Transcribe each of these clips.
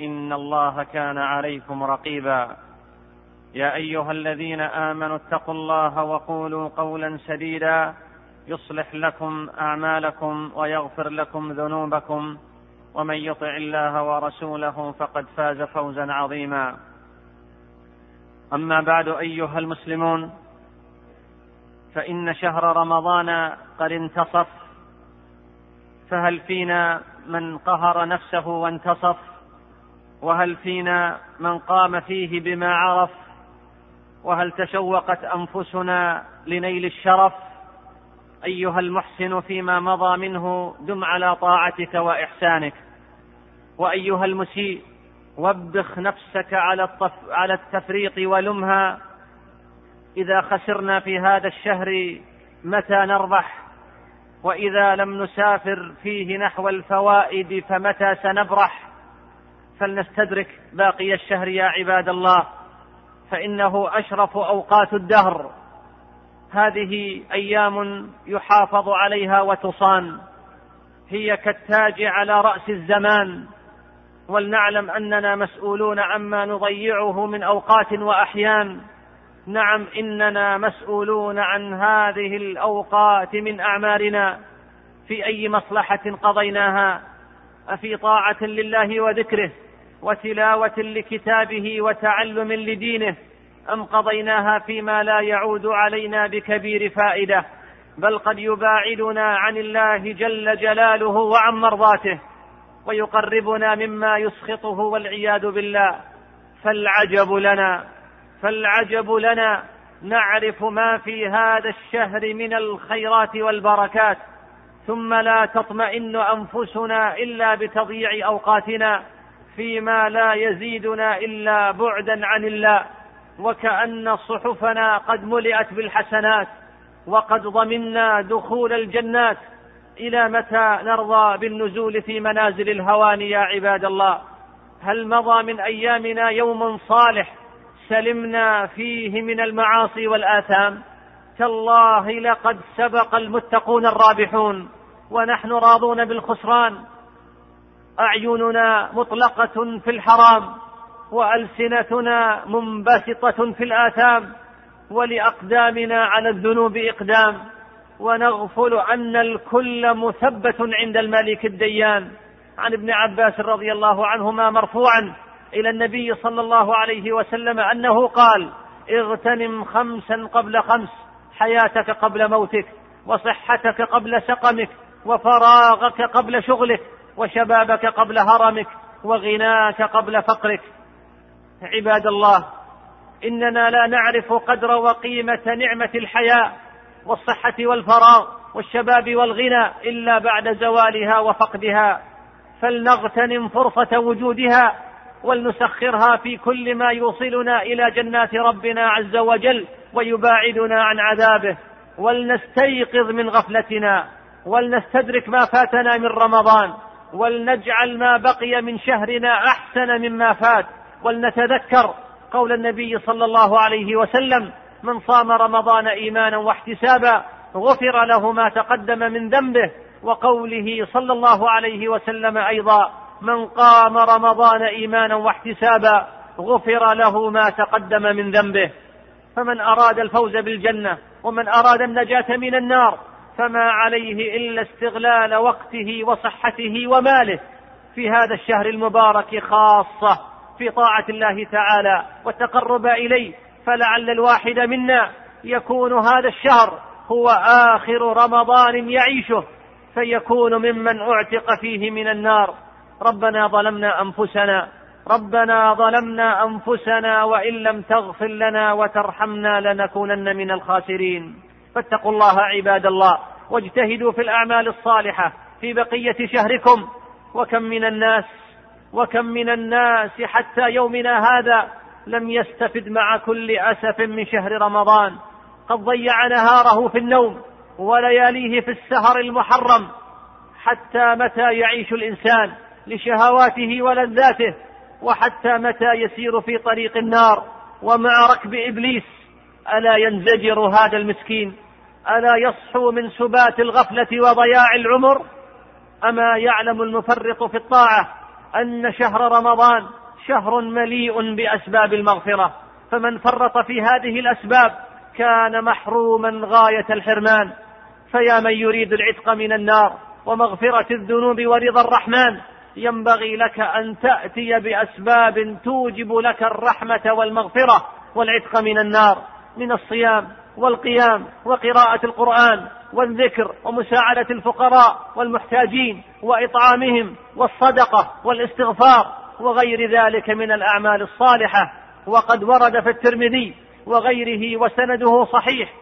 إن الله كان عليكم رقيبا. يا أيها الذين آمنوا اتقوا الله وقولوا قولا سديدا. يصلح لكم أعمالكم ويغفر لكم ذنوبكم. ومن يطع الله ورسوله فقد فاز فوزا عظيما. أما بعد أيها المسلمون فإن شهر رمضان قد انتصف. فهل فينا من قهر نفسه وانتصف؟ وهل فينا من قام فيه بما عرف؟ وهل تشوقت أنفسنا لنيل الشرف؟ أيها المحسن فيما مضى منه دم على طاعتك وإحسانك. وأيها المسيء وبخ نفسك على على التفريط ولمها. إذا خسرنا في هذا الشهر متى نربح؟ وإذا لم نسافر فيه نحو الفوائد فمتى سنبرح؟ فلنستدرك باقي الشهر يا عباد الله فإنه أشرف أوقات الدهر. هذه أيام يحافظ عليها وتصان هي كالتاج على رأس الزمان. ولنعلم أننا مسؤولون عما نضيعه من أوقات وأحيان. نعم إننا مسؤولون عن هذه الأوقات من أعمارنا. في أي مصلحة قضيناها؟ أفي طاعة لله وذكره؟ وتلاوة لكتابه وتعلم لدينه أم قضيناها فيما لا يعود علينا بكبير فائدة بل قد يباعدنا عن الله جل جلاله وعن مرضاته ويقربنا مما يسخطه والعياذ بالله. فالعجب لنا فالعجب لنا نعرف ما في هذا الشهر من الخيرات والبركات ثم لا تطمئن أنفسنا إلا بتضييع أوقاتنا. فيما لا يزيدنا إلا بعدا عن الله وكأن صحفنا قد ملئت بالحسنات وقد ضمنا دخول الجنات إلى متى نرضى بالنزول في منازل الهوان يا عباد الله؟ هل مضى من أيامنا يوم صالح سلمنا فيه من المعاصي والآثام؟ تالله لقد سبق المتقون الرابحون ونحن راضون بالخسران أعيننا مطلقة في الحرام وألسنتنا منبسطة في الآثام ولأقدامنا على الذنوب إقدام ونغفل ان الكل مثبت عند الملك الديان. عن ابن عباس رضي الله عنهما مرفوعا إلى النبي صلى الله عليه وسلم أنه قال اغتنم خمسا قبل خمس حياتك قبل موتك وصحتك قبل سقمك وفراغك قبل شغلك. وشبابك قبل هرمك وغناك قبل فقرك. عباد الله إننا لا نعرف قدر وقيمة نعمة الحياة والصحة والفراغ والشباب والغنى إلا بعد زوالها وفقدها. فلنغتنم فرصة وجودها ولنسخرها في كل ما يوصلنا إلى جنات ربنا عز وجل ويباعدنا عن عذابه. ولنستيقظ من غفلتنا ولنستدرك ما فاتنا من رمضان. ولنجعل ما بقي من شهرنا أحسن مما فات ولنتذكر قول النبي صلى الله عليه وسلم من صام رمضان إيمانا واحتسابا غفر له ما تقدم من ذنبه. وقوله صلى الله عليه وسلم أيضا من قام رمضان إيمانا واحتسابا غفر له ما تقدم من ذنبه. فمن أراد الفوز بالجنة ومن أراد النجاة من النار فما عليه إلا استغلال وقته وصحته وماله في هذا الشهر المبارك خاصة في طاعة الله تعالى والتقرب إليه. فلعل الواحد منا يكون هذا الشهر هو آخر رمضان يعيشه فيكون ممن أعتق فيه من النار. ربنا ظلمنا أنفسنا ربنا ظلمنا أنفسنا وإن لم تغفر لنا وترحمنا لنكونن من الخاسرين. فاتقوا الله عباد الله واجتهدوا في الأعمال الصالحة في بقية شهركم. وكم من الناس وكم من الناس حتى يومنا هذا لم يستفد مع كل أسف من شهر رمضان. قد ضيع نهاره في النوم ولياليه في السهر المحرم حتى متى يعيش الإنسان لشهواته ولذاته وحتى متى يسير في طريق النار. ومع ركب إبليس ألا ينزجر هذا المسكين؟ ألا يصحو من سبات الغفلة وضياع العمر؟ أما يعلم المفرط في الطاعة أن شهر رمضان شهر مليء بأسباب المغفرة فمن فرط في هذه الأسباب كان محروما غاية الحرمان. فيا من يريد العتق من النار ومغفرة الذنوب ورضا الرحمن ينبغي لك أن تأتي بأسباب توجب لك الرحمة والمغفرة والعتق من النار. من الصيام والقيام وقراءة القرآن والذكر ومساعدة الفقراء والمحتاجين وإطعامهم والصدقة والاستغفار وغير ذلك من الأعمال الصالحة. وقد ورد في الترمذي وغيره وسنده صحيح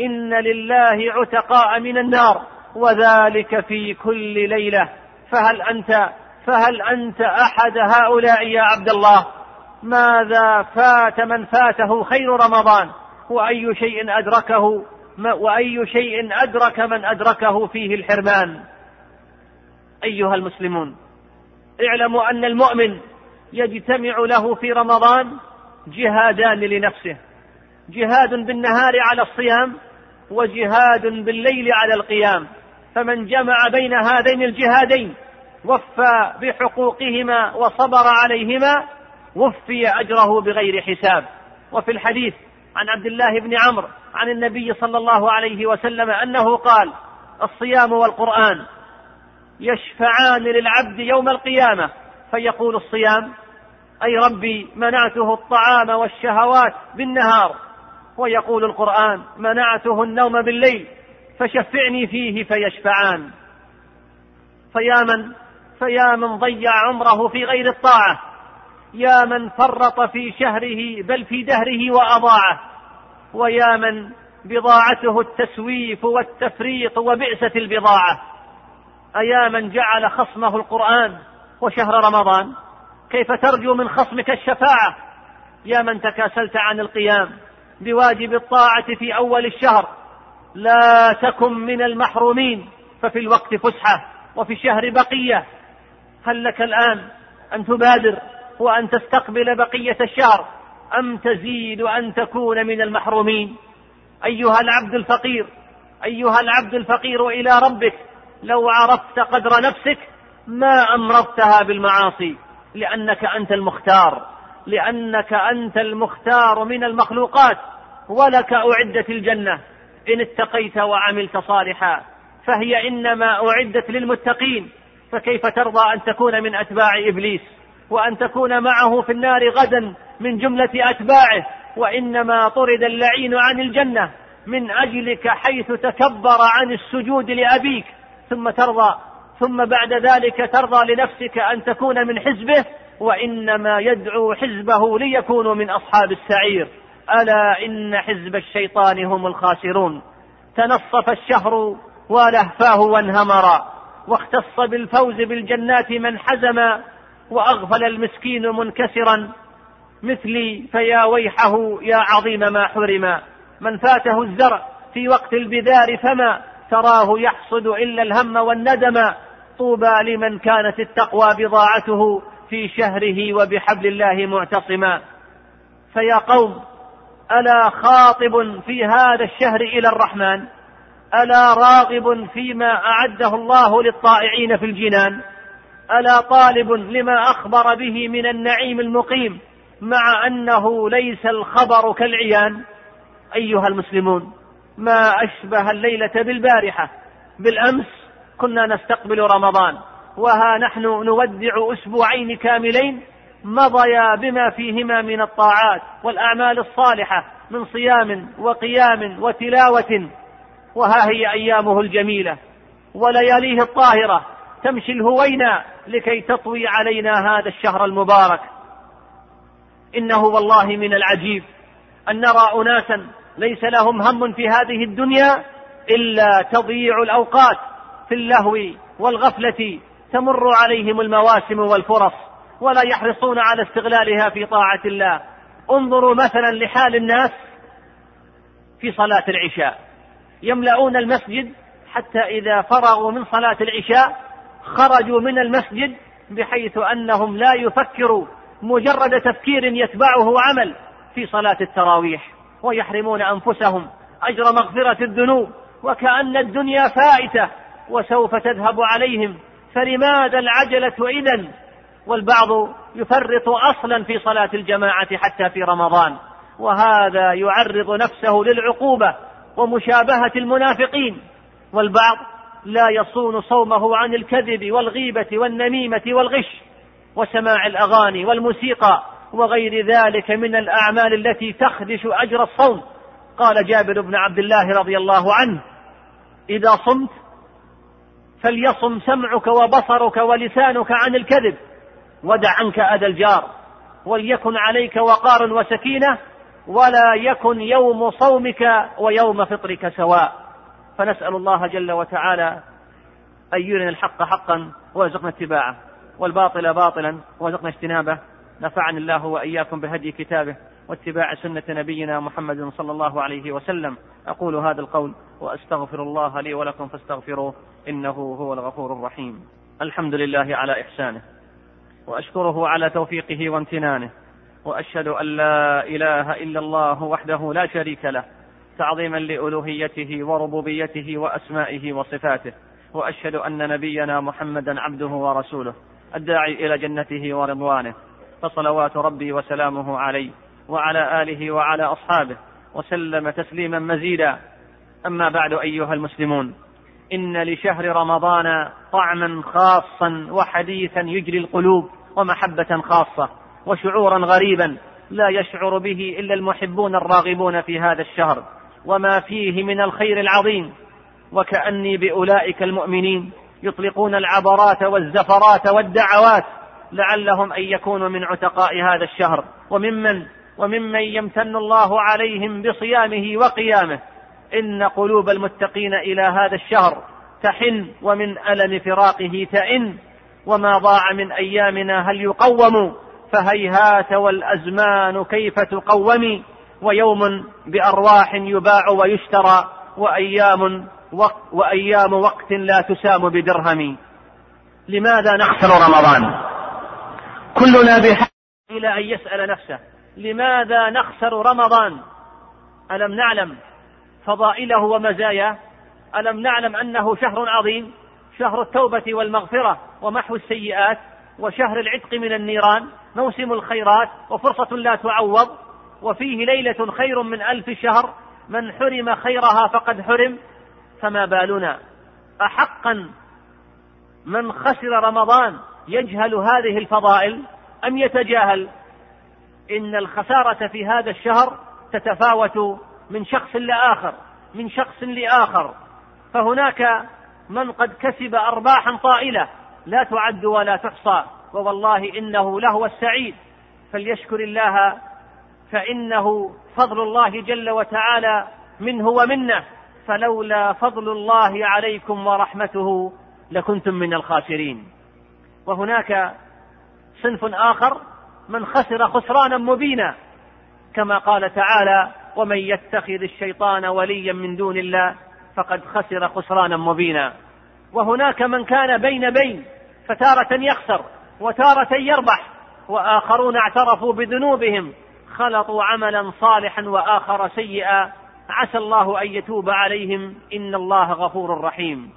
إن لله عتقاء من النار وذلك في كل ليلة. فهل أنت فهل أنت أحد هؤلاء يا عبد الله؟ ماذا فات من فاته خير رمضان؟ وأي شيء أدركه وأي شيء أدرك من أدركه فيه الحرمان. أيها المسلمون اعلموا أن المؤمن يجتمع له في رمضان جهادان لنفسه. جهاد بالنهار على الصيام وجهاد بالليل على القيام. فمن جمع بين هذين الجهادين وفى بحقوقهما وصبر عليهما وفي أجره بغير حساب. وفي الحديث عن عبد الله بن عمرو عن النبي صلى الله عليه وسلم أنه قال الصيام والقرآن يشفعان للعبد يوم القيامة. فيقول الصيام أي ربي منعته الطعام والشهوات بالنهار. ويقول القرآن منعته النوم بالليل فشفعني فيه فيشفعان. فيا من فيا من ضيع عمره في غير الطاعة. يا من فرط في شهره بل في دهره وأضاعه ويا من بضاعته التسويف والتفريط وبئسه البضاعة. أيا من جعل خصمه القرآن وشهر رمضان كيف ترجو من خصمك الشفاعة؟ يا من تكاسلت عن القيام بواجب الطاعة في أول الشهر لا تكن من المحرومين. ففي الوقت فسحة وفي الشهر بقية هل لك الآن أن تبادر وأن تستقبل بقية الشهر أم تزيد أن تكون من المحرومين؟ أيها العبد الفقير أيها العبد الفقير إلى ربك لو عرفت قدر نفسك ما امرضتها بالمعاصي لأنك أنت المختار لأنك أنت المختار من المخلوقات ولك أعدت الجنة إن اتقيت وعملت صالحا فهي إنما أعدت للمتقين فكيف ترضى أن تكون من أتباع إبليس؟ وأن تكون معه في النار غدا من جملة أتباعه وإنما طرد اللعين عن الجنة من أجلك حيث تكبر عن السجود لأبيك ثم ترضى ثم بعد ذلك ترضى لنفسك أن تكون من حزبه وإنما يدعو حزبه ليكونوا من أصحاب السعير. ألا إن حزب الشيطان هم الخاسرون. تنصف الشهر ولهفاه وانهمرا واختص بالفوز بالجنات من حزم وأغفل المسكين منكسرا مثلي فيا ويحه يا عظيم ما حرم. من فاته الزرع في وقت البذار فما تراه يحصد إلا الهم والندم. طوبى لمن كانت التقوى بضاعته في شهره وبحبل الله معتصما. فيا قوم ألا خاطب في هذا الشهر إلى الرحمن؟ ألا راغب فيما أعده الله للطائعين في الجنان؟ ألا طالب لما أخبر به من النعيم المقيم مع أنه ليس الخبر كالعيان؟ أيها المسلمون ما أشبه الليلة بالبارحة. بالأمس كنا نستقبل رمضان وها نحن نودع أسبوعين كاملين مضيا بما فيهما من الطاعات والأعمال الصالحة من صيام وقيام وتلاوة وها هي أيامه الجميلة. ولياليه الطاهرة. تمشي الهوينا لكي تطوي علينا هذا الشهر المبارك. إنه والله من العجيب أن نرى أناسا ليس لهم هم في هذه الدنيا إلا تضييع الأوقات في اللهو والغفلة تمر عليهم المواسم والفرص ولا يحرصون على استغلالها في طاعة الله. انظروا مثلا لحال الناس في صلاة العشاء. يملؤون المسجد حتى إذا فرغوا من صلاة العشاء خرجوا من المسجد بحيث أنهم لا يفكروا مجرد تفكير يتبعه عمل في صلاة التراويح ويحرمون أنفسهم أجر مغفرة الذنوب وكأن الدنيا فائتة وسوف تذهب عليهم فلماذا العجلة إذا والبعض يفرط أصلا في صلاة الجماعة حتى في رمضان وهذا يعرض نفسه للعقوبة ومشابهة المنافقين والبعض لا يصون صومه عن الكذب والغيبة والنميمة والغش وسماع الأغاني والموسيقى وغير ذلك من الأعمال التي تخدش أجر الصوم. قال جابر بن عبد الله رضي الله عنه إذا صمت فليصم سمعك وبصرك ولسانك عن الكذب ودع عنك أذى الجار وليكن عليك وقار وسكينة ولا يكن يوم صومك ويوم فطرك سواء. فنسأل الله جل وتعالى أن يرنا الحق حقا ويرزقنا اتباعه والباطل باطلا وارزقنا اجتنابه. نفعني الله وإياكم بهدي كتابه واتباع سنة نبينا محمد صلى الله عليه وسلم. أقول هذا القول وأستغفر الله لي ولكم فاستغفروه إنه هو الغفور الرحيم. الحمد لله على إحسانه وأشكره على توفيقه وامتنانه وأشهد أن لا إله إلا الله وحده لا شريك له تعظيما لألوهيته وربوبيته وأسمائه وصفاته وأشهد أن نبينا محمدا عبده ورسوله الداعي إلى جنته ورضوانه. فصلوات ربي وسلامه عليه وعلى آله وعلى أصحابه وسلم تسليما مزيدا. أما بعد أيها المسلمون إن لشهر رمضان طعما خاصا وحديثا يجري القلوب ومحبة خاصة وشعورا غريبا لا يشعر به إلا المحبون الراغبون في هذا الشهر. وما فيه من الخير العظيم. وكأني بأولئك المؤمنين يطلقون العبرات والزفرات والدعوات لعلهم أن يكونوا من عتقاء هذا الشهر. وممن وممن يمتن الله عليهم بصيامه وقيامه. إن قلوب المتقين إلى هذا الشهر تحن ومن ألم فراقه تئن. وما ضاع من أيامنا هل يقوم؟ فهيهات والأزمان كيف تقوم؟ ويوم بأرواح يباع ويشترى وأيام وق وأيام وقت لا تسام بدرهم. لماذا نخسر رمضان؟ كلنا بحاجة إلى أن يسأل نفسه لماذا نخسر رمضان؟ ألم نعلم فضائله ومزاياه؟ ألم نعلم أنه شهر عظيم شهر التوبة والمغفرة ومحو السيئات وشهر العتق من النيران؟ موسم الخيرات وفرصة لا تعوض. وفيه ليلة خير من ألف شهر من حرم خيرها فقد حرم فما بالنا؟ أحقا من خسر رمضان يجهل هذه الفضائل أم يتجاهل؟ إن الخسارة في هذا الشهر تتفاوت من شخص لآخر من شخص لآخر. فهناك من قد كسب أرباحا طائلة لا تعد ولا تحصى ووالله إنه لهو السعيد. فليشكر الله فإنه فضل الله جل وتعالى منه ومنه فلولا فضل الله عليكم ورحمته لكنتم من الخاسرين. وهناك صنف آخر من خسر خسرانا مبينا كما قال تعالى ومن يتخذ الشيطان وليا من دون الله فقد خسر خسرانا مبينا وهناك من كان بين بين فتارة يخسر وتارة يربح وآخرون اعترفوا بذنوبهم خلطوا عملا صالحا وآخر سيئا عسى الله أن يتوب عليهم. إن الله غفور رحيم.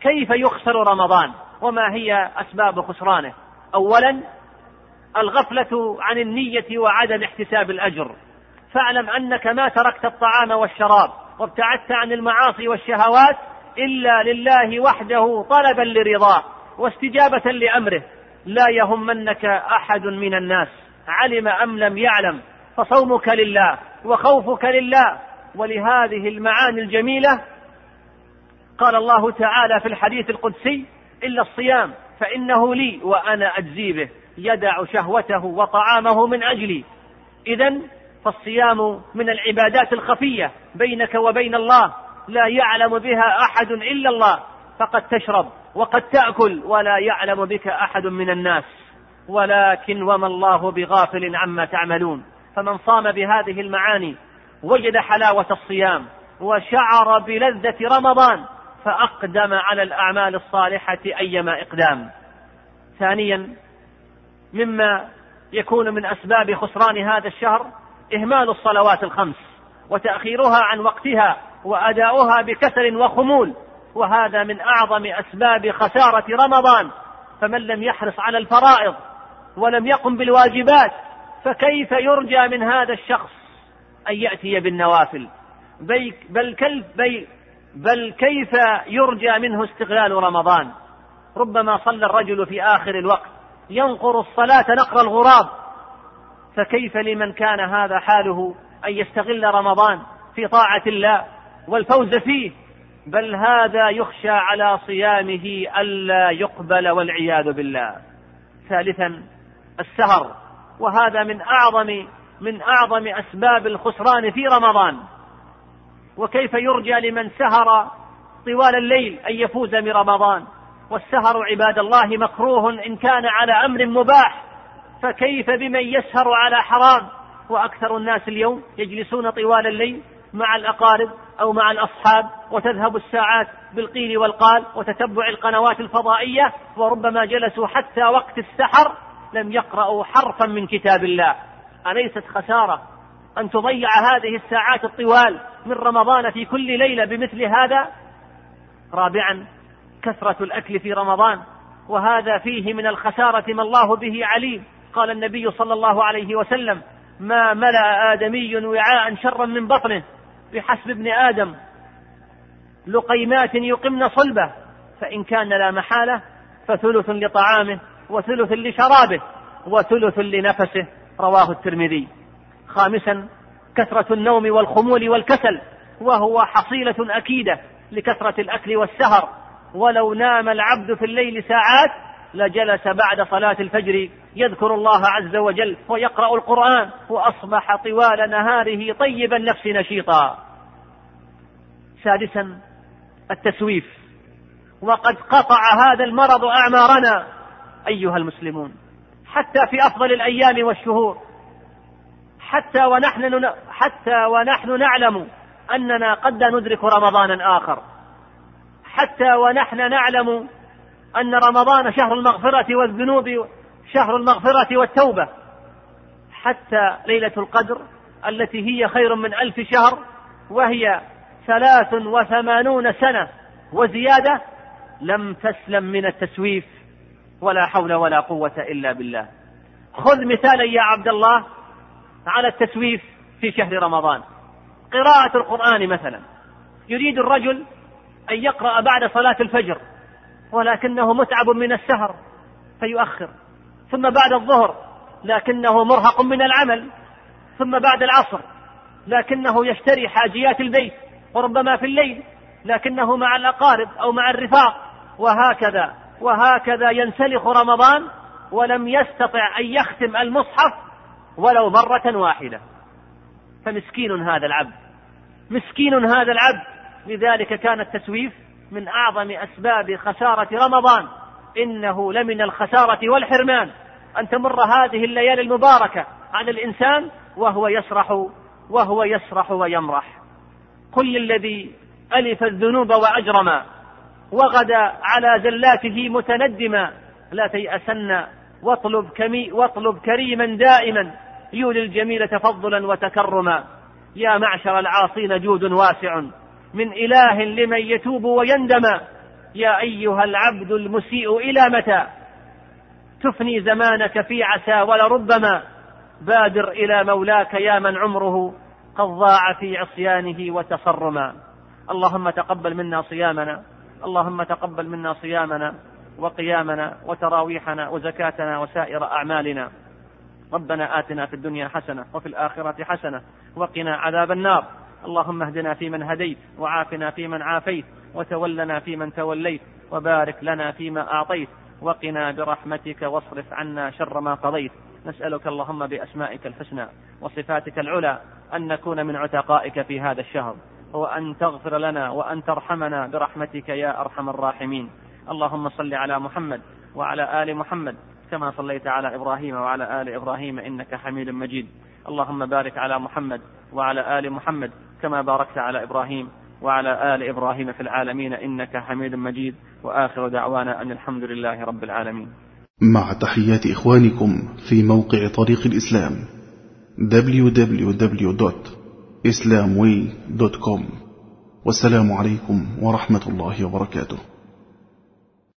كيف يخسر رمضان؟ وما هي أسباب خسرانه؟ أولا الغفلة عن النية وعدم احتساب الأجر. فاعلم أنك ما تركت الطعام والشراب وابتعدت عن المعاصي والشهوات إلا لله وحده طلبا لرضاه واستجابة لأمره. لا يهمنك أحد من الناس. علم أم لم يعلم فصومك لله وخوفك لله. ولهذه المعاني الجميلة قال الله تعالى في الحديث القدسي إلا الصيام فإنه لي وأنا أجزي به يدع شهوته وطعامه من أجلي. اذا فالصيام من العبادات الخفية بينك وبين الله لا يعلم بها أحد إلا الله فقد تشرب وقد تأكل ولا يعلم بك أحد من الناس. ولكن وما الله بغافل عما تعملون. فمن صام بهذه المعاني وجد حلاوة الصيام وشعر بلذة رمضان فأقدم على الأعمال الصالحة أيما إقدام. ثانيا مما يكون من أسباب خسران هذا الشهر إهمال الصلوات الخمس وتأخيرها عن وقتها وأداؤها بكسل وخمول وهذا من أعظم أسباب خسارة رمضان. فمن لم يحرص على الفرائض ولم يقم بالواجبات فكيف يرجى من هذا الشخص أن يأتي بالنوافل؟ بل كيف بل كيف يرجى منه استغلال رمضان؟ ربما صلى الرجل في آخر الوقت ينقر الصلاة نقر الغراب. فكيف لمن كان هذا حاله أن يستغل رمضان في طاعة الله والفوز فيه؟ بل هذا يخشى على صيامه ألا يقبل والعياذ بالله. ثالثا السهر وهذا من اعظم من أعظم أسباب الخسران في رمضان. وكيف يرجى لمن سهر طوال الليل أن يفوز برمضان والسهر عباد الله مكروه إن كان على أمر مباح. فكيف بمن يسهر على حرام؟ وأكثر الناس اليوم يجلسون طوال الليل مع الأقارب أو مع الأصحاب وتذهب الساعات بالقيل والقال وتتبع القنوات الفضائية وربما جلسوا حتى وقت السحر لم يقرأوا حرفا من كتاب الله. أليست خسارة أن تضيع هذه الساعات الطوال من رمضان في كل ليلة بمثل هذا؟ رابعا كثرة الأكل في رمضان وهذا فيه من الخسارة ما الله به عليم. قال النبي صلى الله عليه وسلم ما ملأ آدمي وعاء شرا من بطنه بحسب ابن آدم. لقيمات يقمن صلبه فإن كان لا محالة فثلث لطعامه وثلث لشرابه وثلث لنفسه رواه الترمذي. خامسا كثرة النوم والخمول والكسل وهو حصيلة أكيدة لكثرة الأكل والسهر. ولو نام العبد في الليل ساعات لجلس بعد صلاة الفجر يذكر الله عز وجل ويقرأ القرآن وأصبح طوال نهاره طيب النفس نشيطا. سادسا التسويف. وقد قطع هذا المرض أعمارنا. أيها المسلمون حتى في أفضل الأيام والشهور حتى ونحن حتى ونحن نعلم أننا قد ندرك رمضانا آخر حتى ونحن نعلم أن رمضان شهر المغفرة والذنوب شهر المغفرة والتوبة حتى ليلة القدر التي هي خير من ألف شهر وهي ثلاث وثمانون سنة وزيادة لم تسلم من التسويف. ولا حول ولا قوة إلا بالله. خذ مثالا يا عبد الله على التسويف في شهر رمضان. قراءة القرآن مثلا. يريد الرجل أن يقرأ بعد صلاة الفجر ولكنه متعب من السهر فيؤخر. ثم بعد الظهر لكنه مرهق من العمل. ثم بعد العصر لكنه يشتري حاجيات البيت وربما في الليل لكنه مع الأقارب أو مع الرفاق وهكذا. وهكذا ينسلخ رمضان ولم يستطع أن يختم المصحف ولو مرة واحدة. فمسكين هذا العبد. مسكين هذا العبد. لذلك كان التسويف من أعظم أسباب خسارة رمضان. إنه لمن الخسارة والحرمان. أن تمر هذه الليالي المباركة على الإنسان وهو يسرح وهو يسرح ويمرح. كل الذي ألف الذنوب وأجرم وغدا على زلاته متندما لا تيأسن واطلب, كمي واطلب كريما دائما يولي الجميل تفضلا وتكرما. يا معشر العاصين جود واسع من إله لمن يتوب ويندم. يا أيها العبد المسيء إلى متى؟ تفني زمانك في عسى ولربما بادر إلى مولاك يا من عمره قد ضاع في عصيانه وتصرما اللهم تقبل منا صيامنا. اللهم تقبل منا صيامنا وقيامنا وتراويحنا وزكاتنا وسائر أعمالنا. ربنا آتنا في الدنيا حسنة وفي الآخرة حسنة وقنا عذاب النار. اللهم اهدنا فيمن هديت وعافنا فيمن عافيت وتولنا فيمن توليت وبارك لنا فيما أعطيت. وقنا برحمتك واصرف عنا شر ما قضيت. نسألك اللهم بأسمائك الحسنى وصفاتك العلى أن نكون من عتقائك في هذا الشهر. وأن تغفر لنا وأن ترحمنا برحمتك يا أرحم الراحمين. اللهم صل على محمد وعلى آل محمد كما صليت على إبراهيم وعلى آل إبراهيم إنك حميد مجيد. اللهم بارك على محمد وعلى آل محمد كما باركت على إبراهيم وعلى آل إبراهيم في العالمين إنك حميد مجيد. وآخر دعوانا أن الحمد لله رب العالمين. مع تحيات إخوانكم في موقع طريق الإسلام www.islamway.com والسلام عليكم ورحمة الله وبركاته.